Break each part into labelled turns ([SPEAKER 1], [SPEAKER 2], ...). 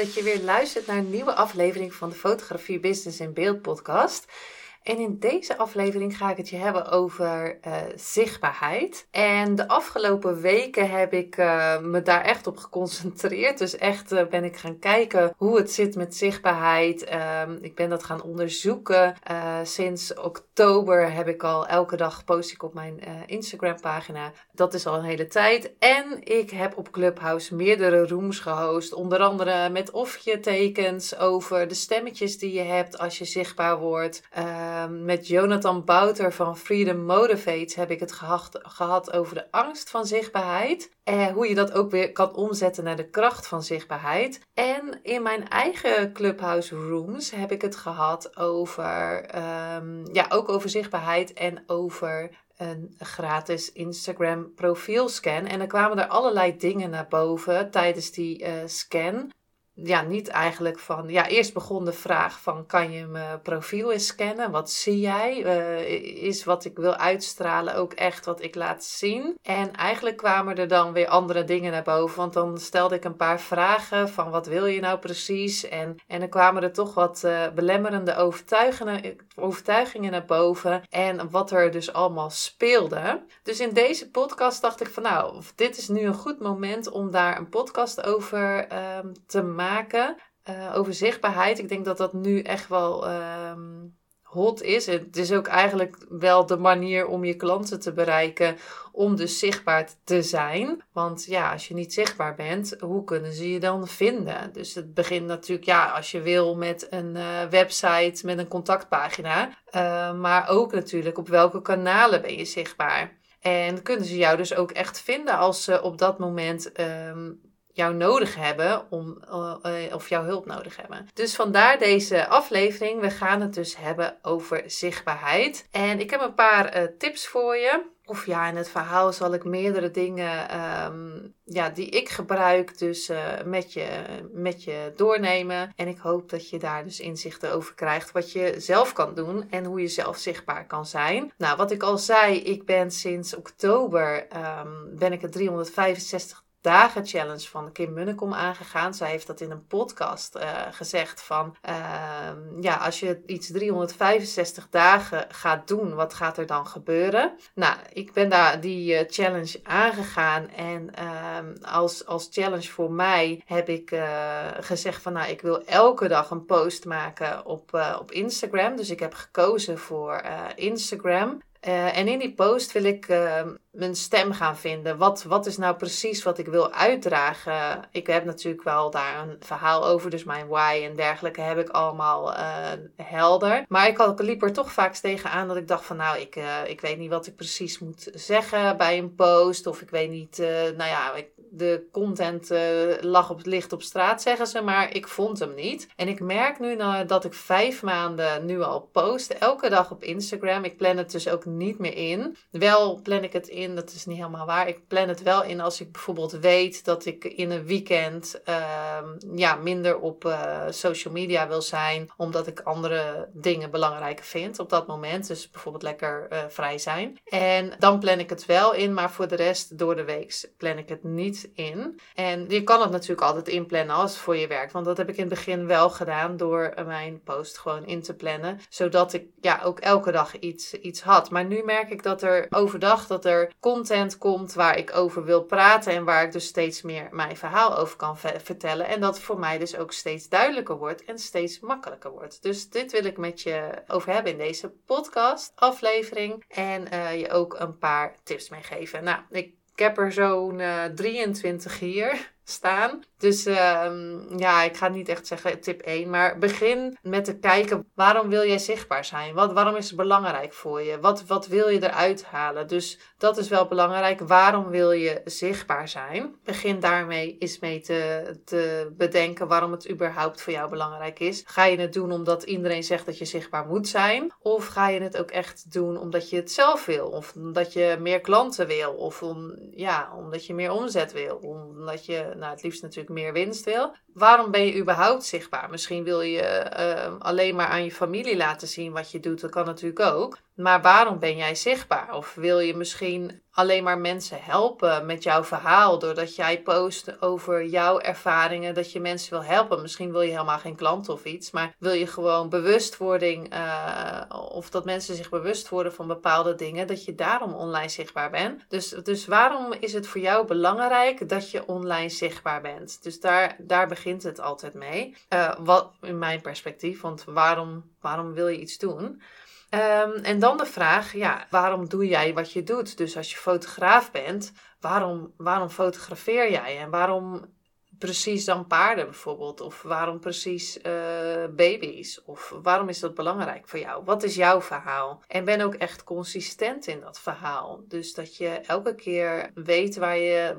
[SPEAKER 1] Dat je weer luistert naar een nieuwe aflevering van de Fotografie Business in Beeld podcast. En in deze aflevering ga ik het je hebben over uh, zichtbaarheid. En de afgelopen weken heb ik uh, me daar echt op geconcentreerd. Dus echt uh, ben ik gaan kijken hoe het zit met zichtbaarheid. Ehm, ik ben dat gaan onderzoeken. sinds oktober heb ik al elke dag post ik op mijn Instagram pagina. Dat is al een hele tijd. En ik heb op Clubhouse meerdere rooms gehost. Onder andere met of je tekens over de stemmetjes die je hebt als je zichtbaar wordt. Ehm, met Jonathan Bouter van Freedom Motivates heb ik het gehad, gehad over de angst van zichtbaarheid. En hoe je dat ook weer kan omzetten naar de kracht van zichtbaarheid. En in mijn eigen Clubhouse Rooms heb ik het gehad over, um, ja, ook over zichtbaarheid en over een gratis Instagram profielscan. En er kwamen er allerlei dingen naar boven tijdens die uh, scan ja, niet eigenlijk van. Ja, eerst begon de vraag van: kan je mijn profiel eens scannen? Wat zie jij? Uh, is wat ik wil uitstralen ook echt wat ik laat zien? En eigenlijk kwamen er dan weer andere dingen naar boven. Want dan stelde ik een paar vragen van: wat wil je nou precies? En, en dan kwamen er toch wat uh, belemmerende overtuigingen, overtuigingen naar boven. En wat er dus allemaal speelde. Dus in deze podcast dacht ik van: nou, dit is nu een goed moment om daar een podcast over um, te maken maken uh, over zichtbaarheid. Ik denk dat dat nu echt wel um, hot is. Het is ook eigenlijk wel de manier om je klanten te bereiken, om dus zichtbaar te zijn. Want ja, als je niet zichtbaar bent, hoe kunnen ze je dan vinden? Dus het begint natuurlijk, ja, als je wil met een uh, website, met een contactpagina. Uh, maar ook natuurlijk op welke kanalen ben je zichtbaar. En kunnen ze jou dus ook echt vinden als ze op dat moment um, jou nodig hebben om, uh, of jouw hulp nodig hebben. Dus vandaar deze aflevering. We gaan het dus hebben over zichtbaarheid. En ik heb een paar uh, tips voor je. Of ja, in het verhaal zal ik meerdere dingen um, ja, die ik gebruik, dus met, je, met je doornemen. En ik hoop dat je daar dus inzichten over krijgt. Wat je zelf kan doen en hoe je zelf zichtbaar kan zijn. Nou, wat ik al zei, ik ben sinds oktober um, ben ik het 365 dagen challenge van Kim Munnekom aangegaan. Zij heeft dat in een podcast uh, gezegd van uh, ja, als je iets 365 dagen gaat doen, wat gaat er dan gebeuren? Nou, ik ben daar die uh, challenge aangegaan en ehm, als, als challenge voor mij heb ik eh, gezegd van nou, ik wil elke dag een post maken op, op Instagram. Dus ik heb gekozen voor Instagram. Uh, en in die post wil ik uh, mijn stem gaan vinden. Wat, wat is nou precies wat ik wil uitdragen? Ik heb natuurlijk wel daar een verhaal over, dus mijn why en dergelijke heb ik allemaal uh, helder. Maar ik, had, liep er toch vaak tegenaan dat ik dacht van nou, ik, ik weet niet wat ik precies moet zeggen bij een post. Of ik weet niet, nou ja, ik, de content lag op het licht op straat zeggen ze, maar ik vond hem niet. En ik merk nu nou, dat ik vijf maanden nu al post, elke dag op Instagram. Ik plan het dus ook niet meer in. Wel plan ik het in, dat is niet helemaal waar. Ik plan het wel in als ik bijvoorbeeld weet dat ik in een weekend uh, ja, minder op uh, social media wil zijn, omdat ik andere dingen belangrijker vind op dat moment. Dus bijvoorbeeld lekker uh, vrij zijn. En dan plan ik het wel in, maar voor de rest door de week plan ik het niet in. En je kan het natuurlijk altijd inplannen als voor je werkt, want dat heb ik in het begin wel gedaan door mijn post gewoon in te plannen, zodat ik ja ook elke dag iets, iets had. Maar nu merk ik dat er overdag dat er content komt waar ik over wil praten en waar ik dus steeds meer mijn verhaal over kan vertellen. En dat voor mij dus ook steeds duidelijker wordt en steeds makkelijker wordt. Dus dit wil ik met je over hebben in deze podcast aflevering en uh, je ook een paar tips meegeven. Nou, ik ik heb er zo'n uh, eh, 23 hier staan. Dus ehm, ja, ik ga niet echt zeggen tip 1, maar begin met te kijken waarom wil jij zichtbaar zijn? Wat, waarom is het belangrijk voor je? Wat, wat wil je eruit halen? Dus dat is wel belangrijk. Waarom wil je zichtbaar zijn? Begin daarmee eens mee te, te bedenken waarom het überhaupt voor jou belangrijk is. Ga je het doen omdat iedereen zegt dat je zichtbaar moet zijn? Of ga je het ook echt doen omdat je het zelf wil? Of omdat je meer klanten wil? Of om, ja, omdat je meer omzet wil? Omdat je nou, het liefst natuurlijk meer winst wil. Waarom ben je überhaupt zichtbaar? Misschien wil je uh, alleen maar aan je familie laten zien wat je doet. Dat kan natuurlijk ook. Maar waarom ben jij zichtbaar? Of wil je misschien alleen maar mensen helpen met jouw verhaal doordat jij post over jouw ervaringen, dat je mensen wil helpen? Misschien wil je helemaal geen klant of iets, maar wil je gewoon bewustwording uh, of dat mensen zich bewust worden van bepaalde dingen, dat je daarom online zichtbaar bent. Dus, dus waarom is het voor jou belangrijk dat je online zichtbaar bent? Dus daar, daar begint het altijd mee. Uh, wat in mijn perspectief, want waarom, waarom wil je iets doen? Um, en dan de vraag, ja, waarom doe jij wat je doet? Dus als je fotograaf bent, waarom, waarom fotografeer jij? En waarom precies dan paarden bijvoorbeeld? Of waarom precies uh, baby's? Of waarom is dat belangrijk voor jou? Wat is jouw verhaal? En ben ook echt consistent in dat verhaal. Dus dat je elke keer weet waar je,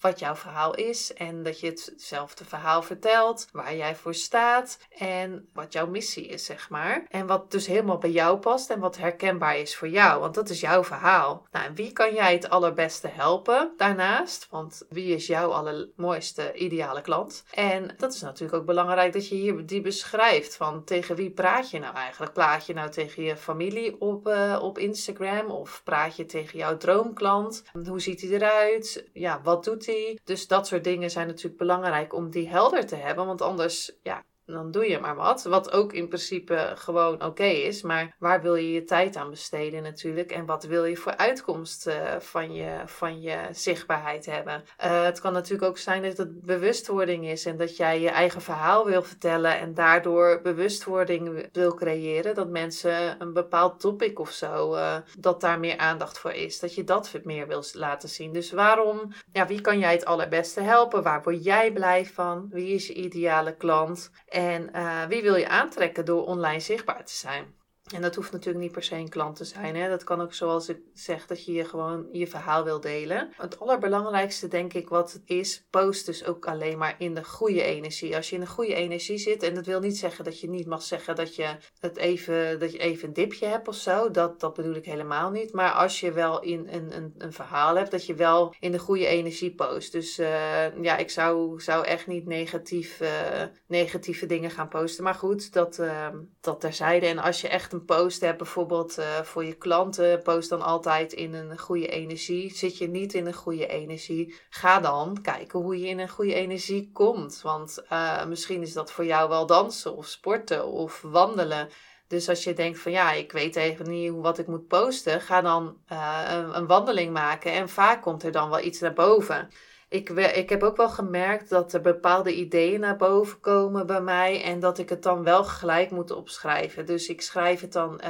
[SPEAKER 1] wat jouw verhaal is. En dat je hetzelfde verhaal vertelt. Waar jij voor staat. En wat jouw missie is, zeg maar. En wat dus helemaal bij jou past. En wat herkenbaar is voor jou. Want dat is jouw verhaal. Nou, en wie kan jij het allerbeste helpen daarnaast? Want wie is jouw allermooiste ideaal? Ideale klant. En dat is natuurlijk ook belangrijk dat je hier die beschrijft. Van tegen wie praat je nou eigenlijk? Praat je nou tegen je familie op, uh, op Instagram? Of praat je tegen jouw droomklant? Hoe ziet hij eruit? Ja, wat doet hij? Dus dat soort dingen zijn natuurlijk belangrijk om die helder te hebben. Want anders ja, dan doe je maar wat. Wat ook in principe gewoon oké is. Maar waar wil je je tijd aan besteden natuurlijk? En wat wil je voor uitkomst uh, van, je, van je zichtbaarheid hebben? Uh, het kan natuurlijk ook zijn dat het bewustwording is. En dat jij je eigen verhaal wil vertellen. En daardoor bewustwording wil creëren. Dat mensen een bepaald topic of zo, uh, dat daar meer aandacht voor is. Dat je dat meer wil laten zien. Dus waarom, ja, wie kan jij het allerbeste helpen? Waar word jij blij van? Wie is je ideale klant? En uh, wie wil je aantrekken door online zichtbaar te zijn? En dat hoeft natuurlijk niet per se een klant te zijn. Hè? Dat kan ook zoals ik zeg, dat je gewoon je verhaal wil delen. Het allerbelangrijkste denk ik wat het is, post dus ook alleen maar in de goede energie. Als je in de goede energie zit, en dat wil niet zeggen dat je niet mag zeggen dat je, het even, dat je even een dipje hebt of zo. Dat, dat bedoel ik helemaal niet. Maar als je wel in een, een, een verhaal hebt, dat je wel in de goede energie post. Dus uh, ja, ik zou, zou echt niet negatief, uh, negatieve dingen gaan posten. Maar goed, dat, uh, dat terzijde. En als je echt post hebt, bijvoorbeeld uh, voor je klanten, post dan altijd in een goede energie. Zit je niet in een goede energie, ga dan kijken hoe je in een goede energie komt. Want uh, misschien is dat voor jou wel dansen of sporten of wandelen. Dus als je denkt van ja, ik weet even niet wat ik moet posten, ga dan uh, een, een wandeling maken en vaak komt er dan wel iets naar boven ik, ik heb ook wel gemerkt dat er bepaalde ideeën naar boven komen bij mij en dat ik het dan wel gelijk moet opschrijven. Dus ik schrijf het dan,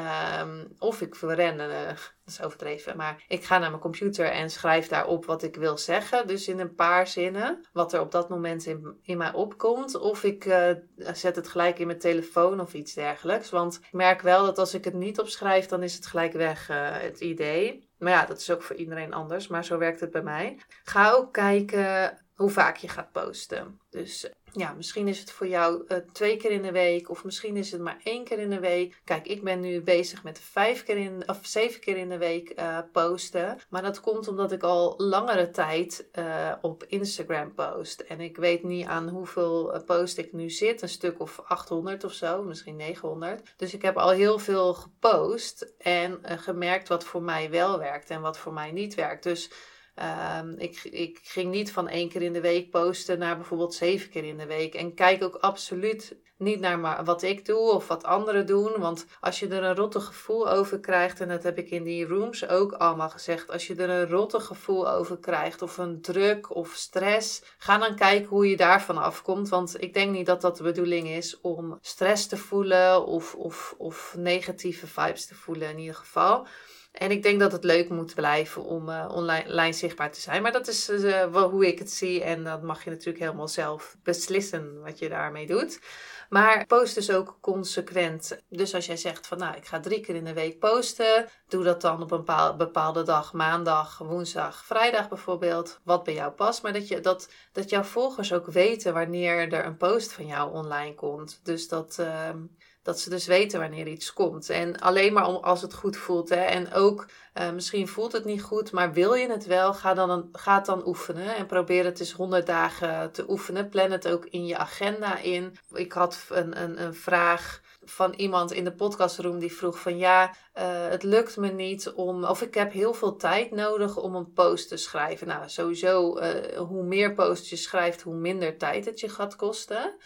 [SPEAKER 1] um, of ik verren, uh, dat is overdreven, maar ik ga naar mijn computer en schrijf daarop wat ik wil zeggen. Dus in een paar zinnen, wat er op dat moment in, in mij opkomt. Of ik uh, zet het gelijk in mijn telefoon of iets dergelijks. Want ik merk wel dat als ik het niet opschrijf, dan is het gelijk weg, uh, het idee. Maar ja, dat is ook voor iedereen anders, maar zo werkt het bij mij. Ga ook kijken hoe vaak je gaat posten. Dus ja, misschien is het voor jou uh, twee keer in de week of misschien is het maar één keer in de week. Kijk, ik ben nu bezig met vijf keer in, of zeven keer in de week uh, posten. Maar dat komt omdat ik al langere tijd uh, op Instagram post. En ik weet niet aan hoeveel post ik nu zit. Een stuk of 800 of zo, misschien 900. Dus ik heb al heel veel gepost en gemerkt wat voor mij wel werkt en wat voor mij niet werkt. Dus Um, ik, ik ging niet van één keer in de week posten naar bijvoorbeeld zeven keer in de week. En kijk ook absoluut niet naar wat ik doe of wat anderen doen. Want als je er een rotte gevoel over krijgt, en dat heb ik in die rooms ook allemaal gezegd. Als je er een rotte gevoel over krijgt, of een druk of stress, ga dan kijken hoe je daarvan afkomt. Want ik denk niet dat dat de bedoeling is om stress te voelen of, of, of negatieve vibes te voelen in ieder geval. En ik denk dat het leuk moet blijven om uh, online zichtbaar te zijn. Maar dat is uh, hoe ik het zie. En dat mag je natuurlijk helemaal zelf beslissen wat je daarmee doet. Maar post dus ook consequent. Dus als jij zegt van nou, ik ga drie keer in de week posten. Doe dat dan op een bepaalde dag. Maandag, woensdag, vrijdag bijvoorbeeld. Wat bij jou past. Maar dat, je, dat, dat jouw volgers ook weten wanneer er een post van jou online komt. Dus dat... Uh, dat ze dus weten wanneer iets komt. En alleen maar als het goed voelt. Hè. En ook, uh, misschien voelt het niet goed, maar wil je het wel, ga, dan een, het dan oefenen. En probeer het eens 100 dagen te oefenen. Plan het ook in je agenda in. Ik had een, een, een vraag van iemand in de podcastroom die vroeg van ja, uh, het lukt me niet om, of ik heb heel veel tijd nodig om een post te schrijven. Nou, sowieso, uh, hoe meer posts je schrijft, hoe minder tijd het je gaat kosten.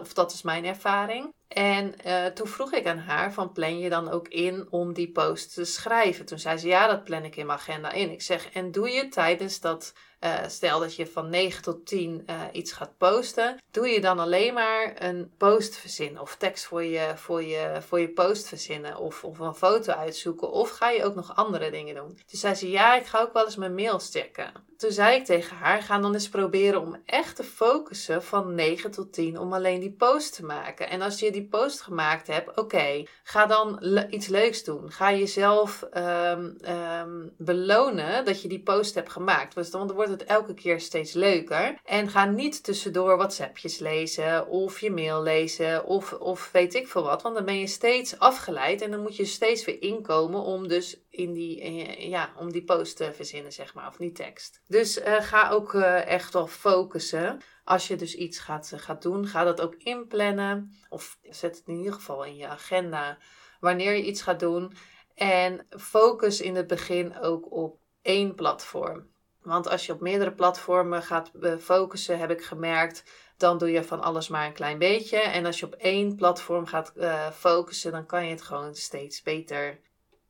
[SPEAKER 1] Of dat is mijn ervaring. En uh, toen vroeg ik aan haar van plan je dan ook in om die post te schrijven? Toen zei ze ja, dat plan ik in mijn agenda in. Ik zeg en doe je tijdens dat uh, stel dat je van 9 tot 10 uh, iets gaat posten, doe je dan alleen maar een post verzinnen of tekst voor je, voor je, voor je post verzinnen of, of een foto uitzoeken of ga je ook nog andere dingen doen? Toen zei ze ja, ik ga ook wel eens mijn mails checken. Toen zei ik tegen haar, ga dan eens proberen om echt te focussen van 9 tot 10 om alleen die post te maken. En als je die post gemaakt hebt, oké, ga dan iets leuks doen. Ga jezelf um, um, belonen dat je die post hebt gemaakt. Want dan wordt het elke keer steeds leuker. En ga niet tussendoor WhatsAppjes lezen of je mail lezen of, of weet ik veel wat. Want dan ben je steeds afgeleid en dan moet je steeds weer inkomen om dus in die, eh, ja, om die post te verzinnen, zeg maar, of die tekst. Dus uh, ga ook uh, echt wel focussen. Als je dus iets gaat, gaat doen, ga dat ook inplannen. Of zet het in ieder geval in je agenda wanneer je iets gaat doen. En focus in het begin ook op één platform. Want als je op meerdere platformen gaat focussen, heb ik gemerkt, dan doe je van alles maar een klein beetje. En als je op één platform gaat focussen, dan kan je het gewoon steeds beter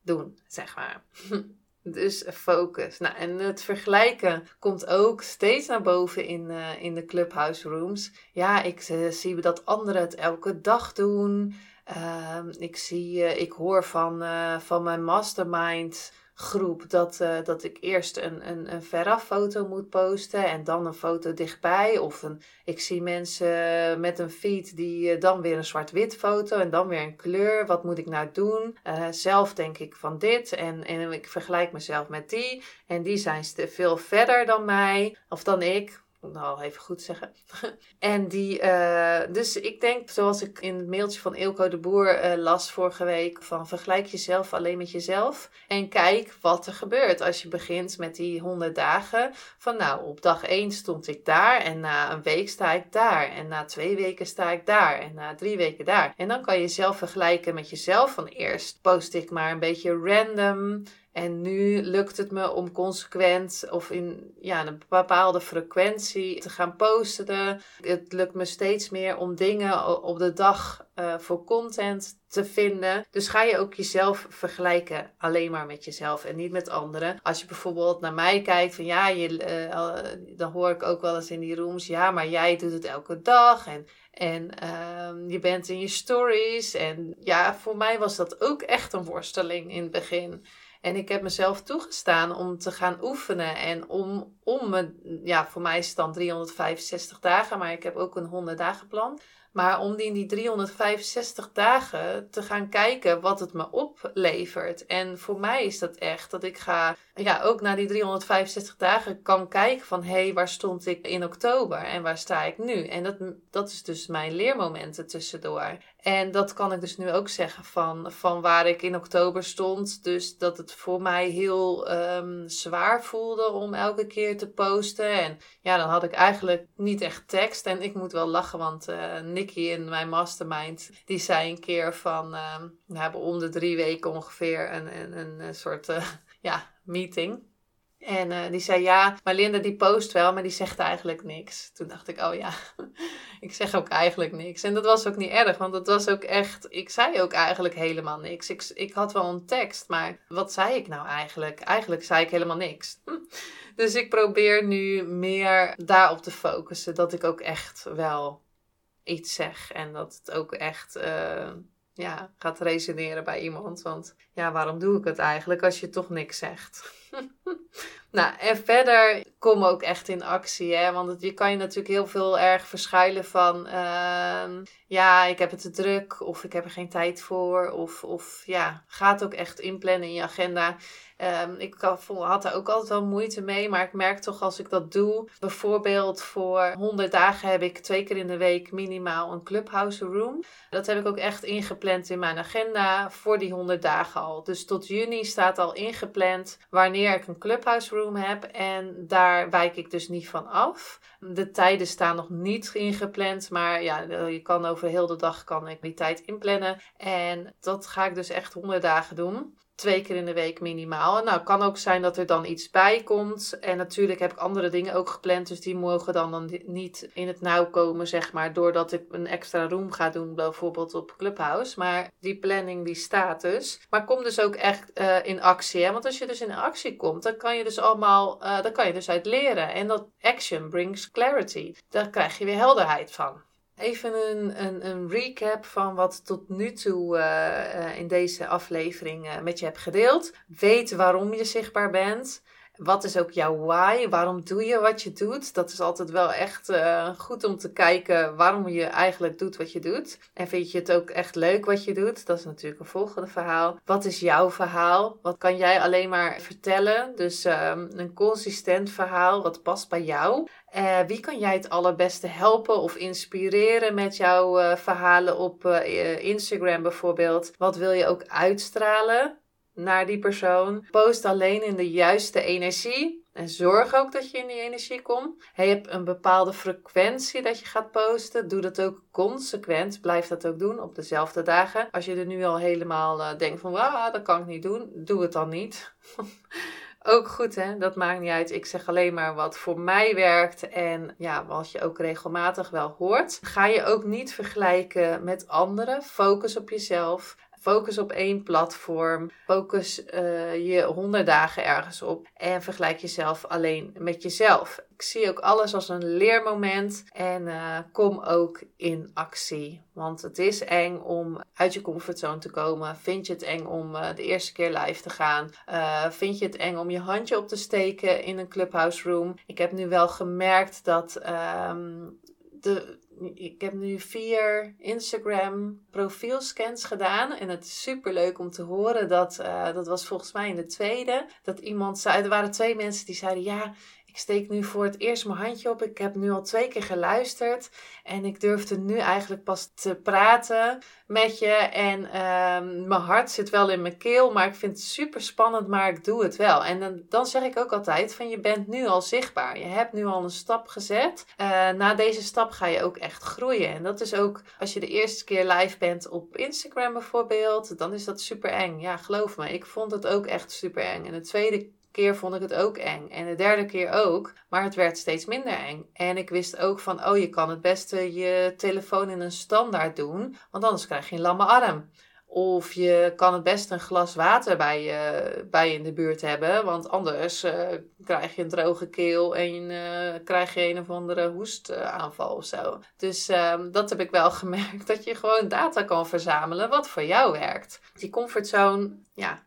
[SPEAKER 1] doen, zeg maar. Dus focus. Nou, en het vergelijken komt ook steeds naar boven in, uh, in de clubhouse rooms. Ja, ik uh, zie dat anderen het elke dag doen. Uh, ik, zie, ik hoor van, van mijn mastermind groep dat, uh, dat ik eerst een, een, een veraf foto moet posten en dan een foto dichtbij. Of een, ik zie mensen met een feed die uh, dan weer een zwart-wit foto en dan weer een kleur. Wat moet ik nou doen? Zelf denk ik van dit en, en ik vergelijk mezelf met die. En die zijn veel verder dan mij of dan ik nou even goed zeggen. en die, uh, dus ik denk, zoals ik in het mailtje van Eelco de Boer uh, las vorige week, van vergelijk jezelf alleen met jezelf en kijk wat er gebeurt als je begint met die 100 dagen. Van nou, op dag 1 stond ik daar en na een week sta ik daar en na twee weken sta ik daar en na drie weken daar. En dan kan je zelf vergelijken met jezelf van eerst post ik maar een beetje random en nu lukt het me om consequent of in ja, een bepaalde frequentie te gaan posten. Het lukt me steeds meer om dingen op de dag uh, voor content te vinden. Dus ga je ook jezelf vergelijken alleen maar met jezelf en niet met anderen. Als je bijvoorbeeld naar mij kijkt van ja, je, uh, dan hoor ik ook wel eens in die rooms, ja, maar jij doet het elke dag en en uh, je bent in je stories. En ja, voor mij was dat ook echt een worsteling in het begin. En ik heb mezelf toegestaan om te gaan oefenen. En om, om me, ja, voor mij is het dan 365 dagen, maar ik heb ook een 100 dagen plan. Maar om die in die 365 dagen te gaan kijken wat het me oplevert. En voor mij is dat echt dat ik ga, ja, ook na die 365 dagen kan kijken van hé, hey, waar stond ik in oktober en waar sta ik nu? En dat, dat is dus mijn leermomenten tussendoor. En dat kan ik dus nu ook zeggen van, van waar ik in oktober stond. Dus dat het voor mij heel um, zwaar voelde om elke keer te posten. En ja, dan had ik eigenlijk niet echt tekst. En ik moet wel lachen, want uh, In mijn mastermind, die zei een keer van... Uh, we hebben om de drie weken ongeveer een, een, een, soort uh, ja, meeting. En uh, die zei ja, maar Linda die post wel, maar die zegt eigenlijk niks. Toen dacht ik, oh ja, ik zeg ook eigenlijk niks. En dat was ook niet erg, want dat was ook echt, ik zei ook eigenlijk helemaal niks. Ik, ik had wel een tekst, maar wat zei ik nou eigenlijk? Eigenlijk zei ik helemaal niks. Dus ik probeer nu meer daarop te focussen, dat ik ook echt wel iets zeg. En dat het ook echt, uh, ja, gaat resoneren bij iemand. Want ja, waarom doe ik het eigenlijk als je toch niks zegt? nou, en verder kom ook echt in actie. Hè? Want je kan je natuurlijk heel veel erg verschuilen van... Ehm, ja, ik heb het te druk. Of ik heb er geen tijd voor. Of, of ja, gaat ook echt inplannen in je agenda. Um, ik had er ook altijd wel moeite mee, maar ik merk toch als ik dat doe. Bijvoorbeeld voor 100 dagen heb ik twee keer in de week minimaal een clubhouse room. Dat heb ik ook echt ingepland in mijn agenda voor die 100 dagen al. Dus tot juni staat al ingepland wanneer ik een clubhouse room heb. En daar wijk ik dus niet van af. De tijden staan nog niet ingepland, maar ja, je kan over heel de dag kan ik die tijd inplannen. En dat ga ik dus echt 100 dagen doen twee keer in de week minimaal. Nou, het kan ook zijn dat er dan iets bij komt. En natuurlijk heb ik andere dingen ook gepland. Dus die mogen dan, dan niet in het nauw komen, zeg maar. Doordat ik een extra room ga doen, bijvoorbeeld op Clubhouse. Maar die planning die staat dus. Maar kom dus ook echt uh, in actie. Hè? Want als je dus in actie komt, dan kan je dus allemaal, uh, dan kan je dus uit leren. En dat action brings clarity. Daar krijg je weer helderheid van. Even een, een, een, recap van wat tot nu toe uh, in deze aflevering uh, met je heb gedeeld. Weet waarom je zichtbaar bent. Wat is ook jouw why? Waarom doe je wat je doet? Dat is altijd wel echt uh, goed om te kijken waarom je eigenlijk doet wat je doet. En vind je het ook echt leuk wat je doet? Dat is natuurlijk een volgende verhaal. Wat is jouw verhaal? Wat kan jij alleen maar vertellen? Dus um, een consistent verhaal wat past bij jou. Uh, wie kan jij het allerbeste helpen of inspireren met jouw uh, verhalen op Instagram bijvoorbeeld? Wat wil je ook uitstralen? Naar die persoon. Post alleen in de juiste energie. En zorg ook dat je in die energie komt. Je hebt een bepaalde frequentie dat je gaat posten. Doe dat ook consequent. Blijf dat ook doen op dezelfde dagen. Als je er nu al helemaal uh, denkt van, ah, dat kan ik niet doen. Doe het dan niet. ook goed, hè? Dat maakt niet uit. Ik zeg alleen maar wat voor mij werkt en ja, wat je ook regelmatig wel hoort. Ga je ook niet vergelijken met anderen. Focus op jezelf. Focus op één platform. Focus uh, je honderd dagen ergens op. En vergelijk jezelf alleen met jezelf. Ik zie ook alles als een leermoment. En uh, kom ook in actie. Want het is eng om uit je comfortzone te komen. Vind je het eng om uh, de eerste keer live te gaan? vind je het eng om je handje op te steken in een clubhouse room? Ik heb nu wel gemerkt dat um, de ik heb nu vier Instagram profielscans gedaan. En het is super leuk om te horen dat, uh, dat was volgens mij in de tweede, dat iemand zei, er waren twee mensen die zeiden, ja, ik steek nu voor het eerst mijn handje op. Ik heb nu al twee keer geluisterd. En ik durfde nu eigenlijk pas te praten met je. En uh, mijn hart zit wel in mijn keel. Maar ik vind het super spannend. Maar ik doe het wel. En dan, dan zeg ik ook altijd: van je bent nu al zichtbaar. Je hebt nu al een stap gezet. Uh, na deze stap ga je ook echt groeien. En dat is ook als je de eerste keer live bent op Instagram bijvoorbeeld. Dan is dat super eng. Ja, geloof me. Ik vond het ook echt super eng. En de tweede keer vond ik het ook eng. En de derde keer ook. Maar het werd steeds minder eng. En ik wist ook van, oh, je kan het beste je telefoon in een standaard doen. Want anders krijg je een lamme arm. Of je kan het beste een glas water bij je, bij je in de buurt hebben. Want anders uh, krijg je een droge keel en uh, krijg je een of andere hoestaanval of zo. Dus uh, dat heb ik wel gemerkt. Dat je gewoon data kan verzamelen wat voor jou werkt. Die comfortzone, ja,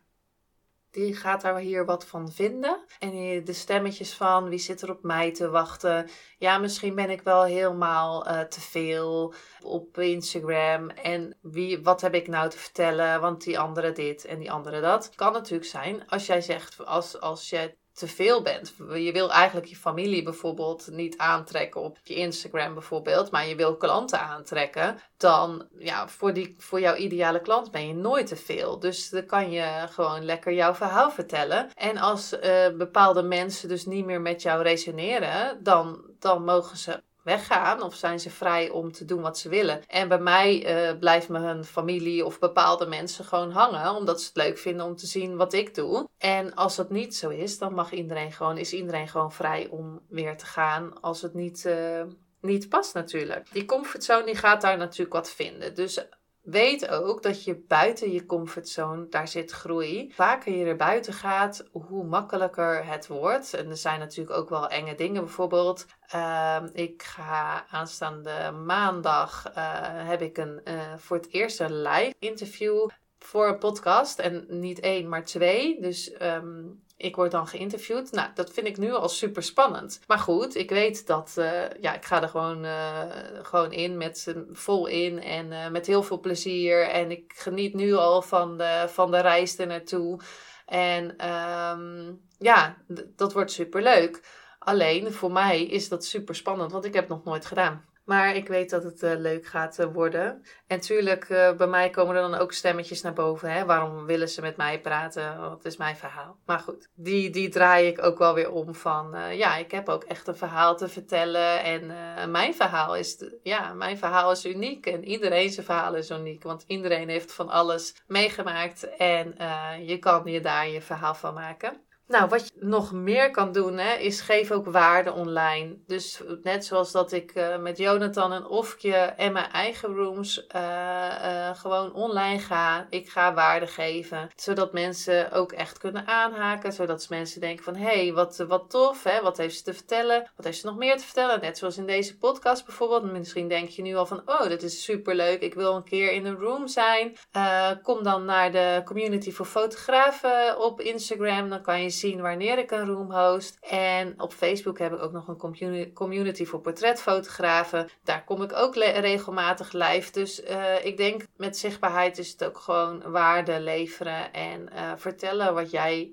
[SPEAKER 1] die gaat daar hier wat van vinden. En de stemmetjes van wie zit er op mij te wachten. Ja, misschien ben ik wel helemaal uh, te veel op Instagram. En wie, wat heb ik nou te vertellen? Want die andere dit en die andere dat. Kan natuurlijk zijn als jij zegt, als, als jij te veel bent. Je wil eigenlijk je familie bijvoorbeeld niet aantrekken op je Instagram bijvoorbeeld, maar je wil klanten aantrekken, dan ja, voor, die, voor jouw ideale klant ben je nooit te veel. Dus dan kan je gewoon lekker jouw verhaal vertellen. En als uh, bepaalde mensen dus niet meer met jou resoneren, dan, dan mogen ze weggaan of zijn ze vrij om te doen wat ze willen. En bij mij uh, blijft mijn familie of bepaalde mensen gewoon hangen, omdat ze het leuk vinden om te zien wat ik doe. En als dat niet zo is, dan mag iedereen gewoon, is iedereen gewoon vrij om weer te gaan als het niet, uh, niet past natuurlijk. Die comfortzone die gaat daar natuurlijk wat vinden. Dus weet ook dat je buiten je comfortzone, daar zit groei. Vaker je er buiten gaat, hoe makkelijker het wordt. En er zijn natuurlijk ook wel enge dingen. Bijvoorbeeld, ehm, ik ga aanstaande maandag, uh, heb ik een, uh, voor het eerst een live interview voor een podcast. En niet één, maar twee. Dus um, ik word dan geïnterviewd. Nou, dat vind ik nu al super spannend. Maar goed, ik weet dat, uh, ja, ik ga er gewoon, uh, gewoon in, met, uh, vol in en met heel veel plezier. En ik geniet nu al van de, van de reis er naartoe. En um, ja, dat wordt super leuk. Alleen voor mij is dat super spannend, want ik heb het nog nooit gedaan. Maar ik weet dat het uh, leuk gaat uh, worden. En tuurlijk, uh, bij mij komen er dan ook stemmetjes naar boven. Hè? Waarom willen ze met mij praten? Wat is mijn verhaal? Maar goed, die, die draai ik ook wel weer om van... ja, ik heb ook echt een verhaal te vertellen. En mijn verhaal is... ja, mijn verhaal is uniek. En iedereen zijn verhaal is uniek. Want iedereen heeft van alles meegemaakt. En je kan je daar je verhaal van maken. Nou, wat je nog meer kan doen, hè, is geef ook waarde online. Dus net zoals dat ik uh, met Jonathan en Ofje en mijn eigen rooms uh, uh, gewoon online ga. Ik ga waarde geven, zodat mensen ook echt kunnen aanhaken. Zodat mensen denken van, hé, hey, wat, wat tof, hè? wat heeft ze te vertellen? Wat heeft ze nog meer te vertellen? Net zoals in deze podcast bijvoorbeeld. Misschien denk je nu al van, oh, dit is superleuk. Ik wil een keer in een room zijn. kom dan naar de Community voor Fotografen op Instagram. Dan kan je zien wanneer ik een room host. En op Facebook heb ik ook nog een community voor portretfotografen. Daar kom ik ook regelmatig live. Dus uh, ik denk met zichtbaarheid is het ook gewoon waarde leveren en uh, vertellen wat jij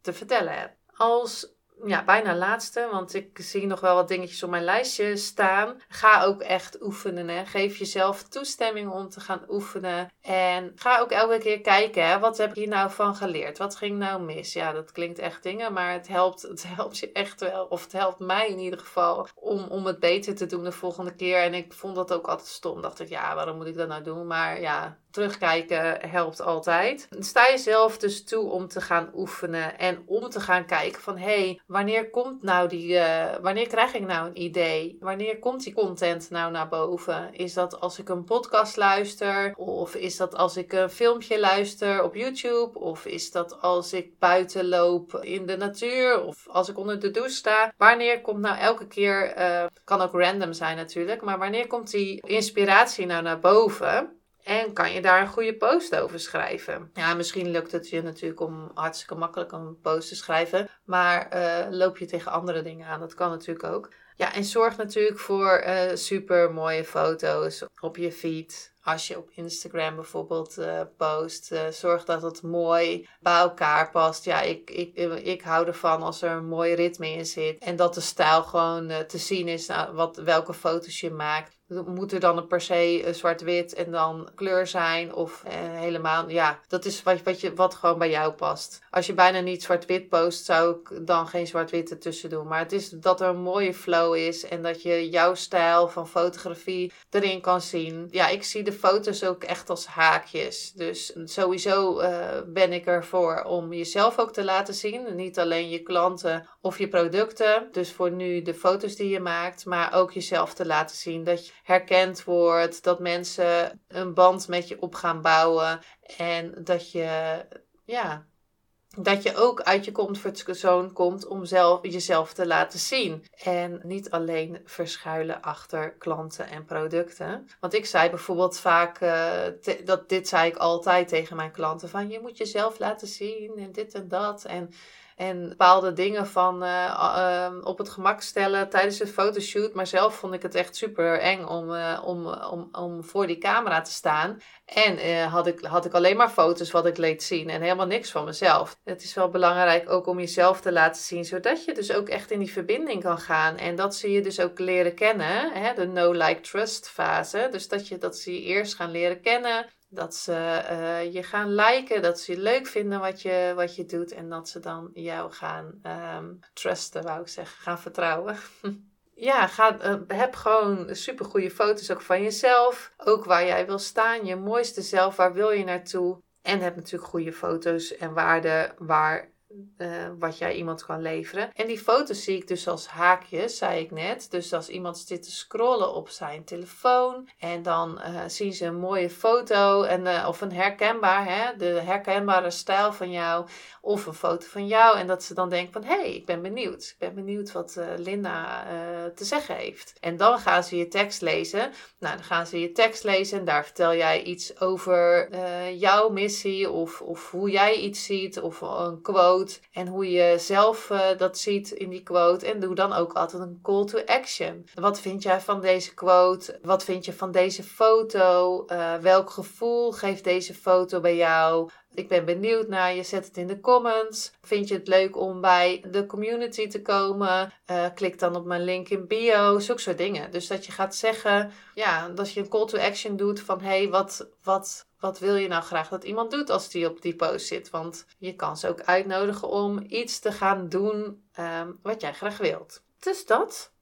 [SPEAKER 1] te vertellen hebt. Als ja, bijna laatste, want ik zie nog wel wat dingetjes op mijn lijstje staan. Ga ook echt oefenen. Hè. Geef jezelf toestemming om te gaan oefenen. En ga ook elke keer kijken, hè, wat heb je hier nou van geleerd? Wat ging nou mis? Ja, dat klinkt echt dingen, maar het helpt, het helpt je echt wel. Of het helpt mij in ieder geval om, om het beter te doen de volgende keer. En ik vond dat ook altijd stom. Dacht ik, ja, waarom moet ik dat nou doen? Maar ja, terugkijken helpt altijd. Sta jezelf dus toe om te gaan oefenen en om te gaan kijken van hé, hey, wanneer komt nou die, uh, wanneer krijg ik nou een idee? Wanneer komt die content nou naar boven? Is dat als ik een podcast luister? Of is dat als ik een filmpje luister op YouTube? Of is dat als ik buiten loop in de natuur? Of als ik onder de douche sta? Wanneer komt nou elke keer, uh, kan ook random zijn natuurlijk, maar wanneer komt die inspiratie nou naar boven? En kan je daar een goede post over schrijven? Ja, misschien lukt het je natuurlijk om hartstikke makkelijk een post te schrijven. Maar uh, loop je tegen andere dingen aan? Dat kan natuurlijk ook. Ja, en zorg natuurlijk voor uh, super mooie foto's op je feed. Als je op Instagram bijvoorbeeld uh, post, zorg dat het mooi bij elkaar past. Ja, ik, ik, ik hou ervan als er een mooi ritme in zit. En dat de stijl gewoon te zien is, nou, wat, welke foto's je maakt. Moet er dan per se uh, zwart-wit en dan kleur zijn? Of uh, helemaal, ja, dat is wat, wat, je, wat gewoon bij jou past. Als je bijna niet zwart-wit post, zou ik dan geen zwart-wit ertussen doen. Maar het is dat er een mooie flow is en dat je jouw stijl van fotografie erin kan zien. Ja, ik zie de foto's ook echt als haakjes. Dus sowieso uh, ben ik ervoor om jezelf ook te laten zien. Niet alleen je klanten of je producten. Dus voor nu de foto's die je maakt, maar ook jezelf te laten zien. Dat je herkend wordt, dat mensen een band met je op gaan bouwen en dat je, ja, dat je ook uit je comfortzone komt om zelf, jezelf te laten zien. En niet alleen verschuilen achter klanten en producten. Want ik zei bijvoorbeeld vaak, uh, dat dit zei ik altijd tegen mijn klanten, van je moet jezelf laten zien en dit en dat. En en bepaalde dingen van uh, op het gemak stellen tijdens het fotoshoot. Maar zelf vond ik het echt super eng om, uh, om, om, om voor die camera te staan. En had, ik, had ik alleen maar foto's wat ik leed zien en helemaal niks van mezelf. Het is wel belangrijk ook om jezelf te laten zien, zodat je dus ook echt in die verbinding kan gaan. En dat ze je dus ook leren kennen, hè? de no-like-trust fase. Dus dat, je, dat ze je eerst gaan leren kennen, dat ze uh, je gaan liken, dat ze je leuk vinden wat je, wat je doet en dat ze dan jou gaan um, trusten, wou ik zeggen, gaan vertrouwen. ja, ga, uh, heb gewoon super goede foto's ook van jezelf. Ook waar jij wil staan, je mooiste zelf, waar wil je naartoe. En heb natuurlijk goede foto's en waarden waar uh, wat jij iemand kan leveren. En die foto's zie ik dus als haakjes, zei ik net. Dus als iemand zit te scrollen op zijn telefoon en dan uh, zien ze een mooie foto en, uh, of een herkenbaar, hè, de herkenbare stijl van jou of een foto van jou. En dat ze dan denken van, hé, hey, ik ben benieuwd. Ik ben benieuwd wat Linda te zeggen heeft. En dan gaan ze je tekst lezen. Nou, dan gaan ze je tekst lezen en daar vertel jij iets over jouw missie of, of hoe jij iets ziet of een quote en hoe je zelf uh, dat ziet in die quote. En doe dan ook altijd een call to action. Wat vind jij van deze quote? Wat vind je van deze foto? Uh, welk gevoel geeft deze foto bij jou? Ik ben benieuwd naar je. Zet het in de comments. Vind je het leuk om bij de community te komen? Uh, klik dan op mijn link in bio. Zulke soort dingen. Dus dat je gaat zeggen, ja, dat je een call to action doet van hé, hey, wat, wat, wat wil je nou graag dat iemand doet als die op die post zit? Want je kan ze ook uitnodigen om iets te gaan doen um, wat jij graag wilt. Dus dat,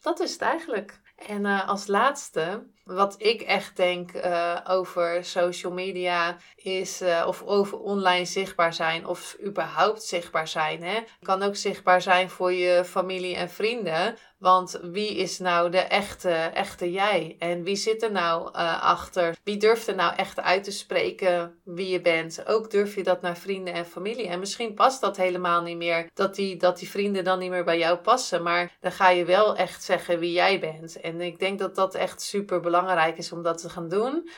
[SPEAKER 1] dat is het eigenlijk. En uh, als laatste, wat ik echt denk uh, over social media is, uh, of over online zichtbaar zijn, of überhaupt zichtbaar zijn. Hè? Kan ook zichtbaar zijn voor je familie en vrienden. Want wie is nou de echte, echte jij? En wie zit er nou uh, achter? Wie durft er nou echt uit te spreken wie je bent? Ook durf je dat naar vrienden en familie. En misschien past dat helemaal niet meer. Dat die, dat die vrienden dan niet meer bij jou passen. Maar dan ga je wel echt zeggen wie jij bent. En ik denk dat dat echt super belangrijk is om dat te gaan doen.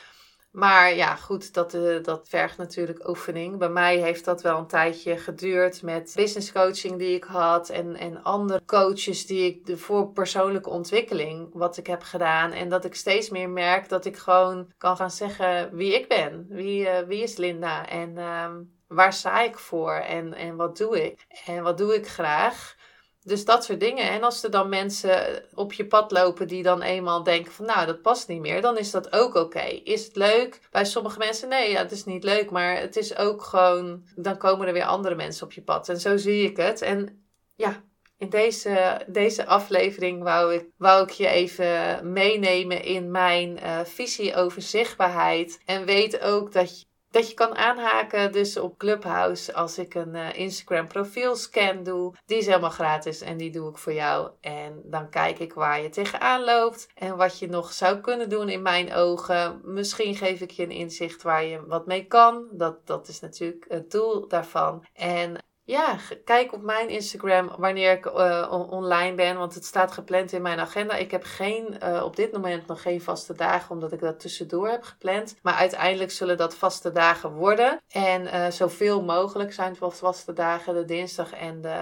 [SPEAKER 1] Maar ja, goed, dat, uh, dat vergt natuurlijk oefening. Bij mij heeft dat wel een tijdje geduurd met business coaching die ik had en, en andere coaches die ik voor persoonlijke ontwikkeling wat ik heb gedaan. En dat ik steeds meer merk dat ik gewoon kan gaan zeggen wie ik ben. Wie, uh, wie is Linda en uh, waar sta ik voor en, en wat doe ik? En wat doe ik graag? Dus dat soort dingen. En als er dan mensen op je pad lopen die dan eenmaal denken van nou, dat past niet meer, dan is dat ook oké. Is het leuk? Bij sommige mensen nee, ja, het is niet leuk, maar het is ook gewoon, dan komen er weer andere mensen op je pad. En zo zie ik het. En ja, in deze, deze aflevering wou ik, wou ik je even meenemen in mijn uh, visie over zichtbaarheid. En weet ook dat dat je kan aanhaken dus op Clubhouse als ik een uh, Instagram profielscan doe. Die is helemaal gratis en die doe ik voor jou. En dan kijk ik waar je tegenaan loopt en wat je nog zou kunnen doen in mijn ogen. Misschien geef ik je een inzicht waar je wat mee kan. Dat, dat is natuurlijk het doel daarvan. En ja, kijk op mijn Instagram wanneer ik uh, online ben, want het staat gepland in mijn agenda. Ik heb geen, uh, op dit moment nog geen vaste dagen, omdat ik dat tussendoor heb gepland. Maar uiteindelijk zullen dat vaste dagen worden. En uh, zoveel mogelijk zijn het vaste dagen, de dinsdag en de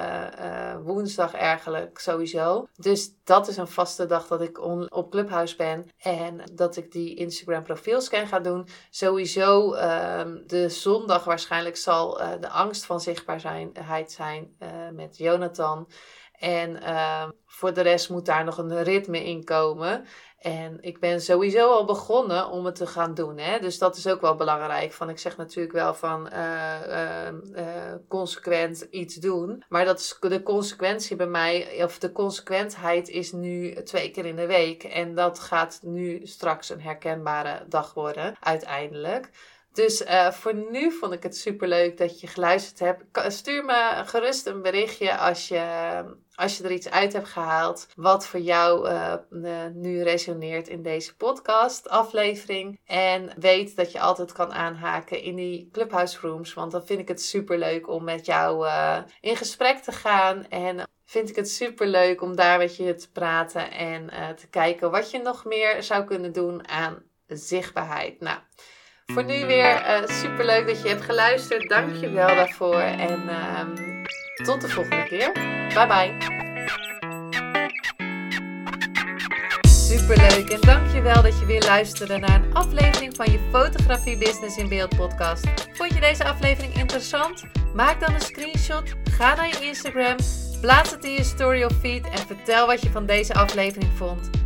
[SPEAKER 1] woensdag eigenlijk sowieso. Dus dat is een vaste dag dat ik op Clubhouse ben en dat ik die Instagram profielscan ga doen. Sowieso ehm, de zondag waarschijnlijk zal de angst van zichtbaar zijn zijn uh, met Jonathan. En uh, voor de rest moet daar nog een ritme in komen. En ik ben sowieso al begonnen om het te gaan doen. Hè? Dus dat is ook wel belangrijk. Van, ik zeg natuurlijk wel van uh, consequent iets doen. Maar dat is de consequentie bij mij, of de consequentheid is nu twee keer in de week. En dat gaat nu straks een herkenbare dag worden, uiteindelijk. Dus uh, voor nu vond ik het super leuk dat je geluisterd hebt. Stuur me gerust een berichtje als je, als je er iets uit hebt gehaald. Wat voor jou uh, nu resoneert in deze podcast aflevering. En weet dat je altijd kan aanhaken in die Clubhouse Rooms. Want dan vind ik het super leuk om met jou in gesprek te gaan. En vind ik het super leuk om daar met je te praten. En te kijken wat je nog meer zou kunnen doen aan zichtbaarheid. Nou. Voor nu weer uh, eh, super leuk dat je hebt geluisterd. Dank je wel daarvoor. En uh, tot de volgende keer. Bye bye. Superleuk en dankjewel dat je weer luisterde naar een aflevering van je Fotografie Business in Beeld podcast. Vond je deze aflevering interessant? Maak dan een screenshot, ga naar je Instagram, plaats het in je story of feed en vertel wat je van deze aflevering vond.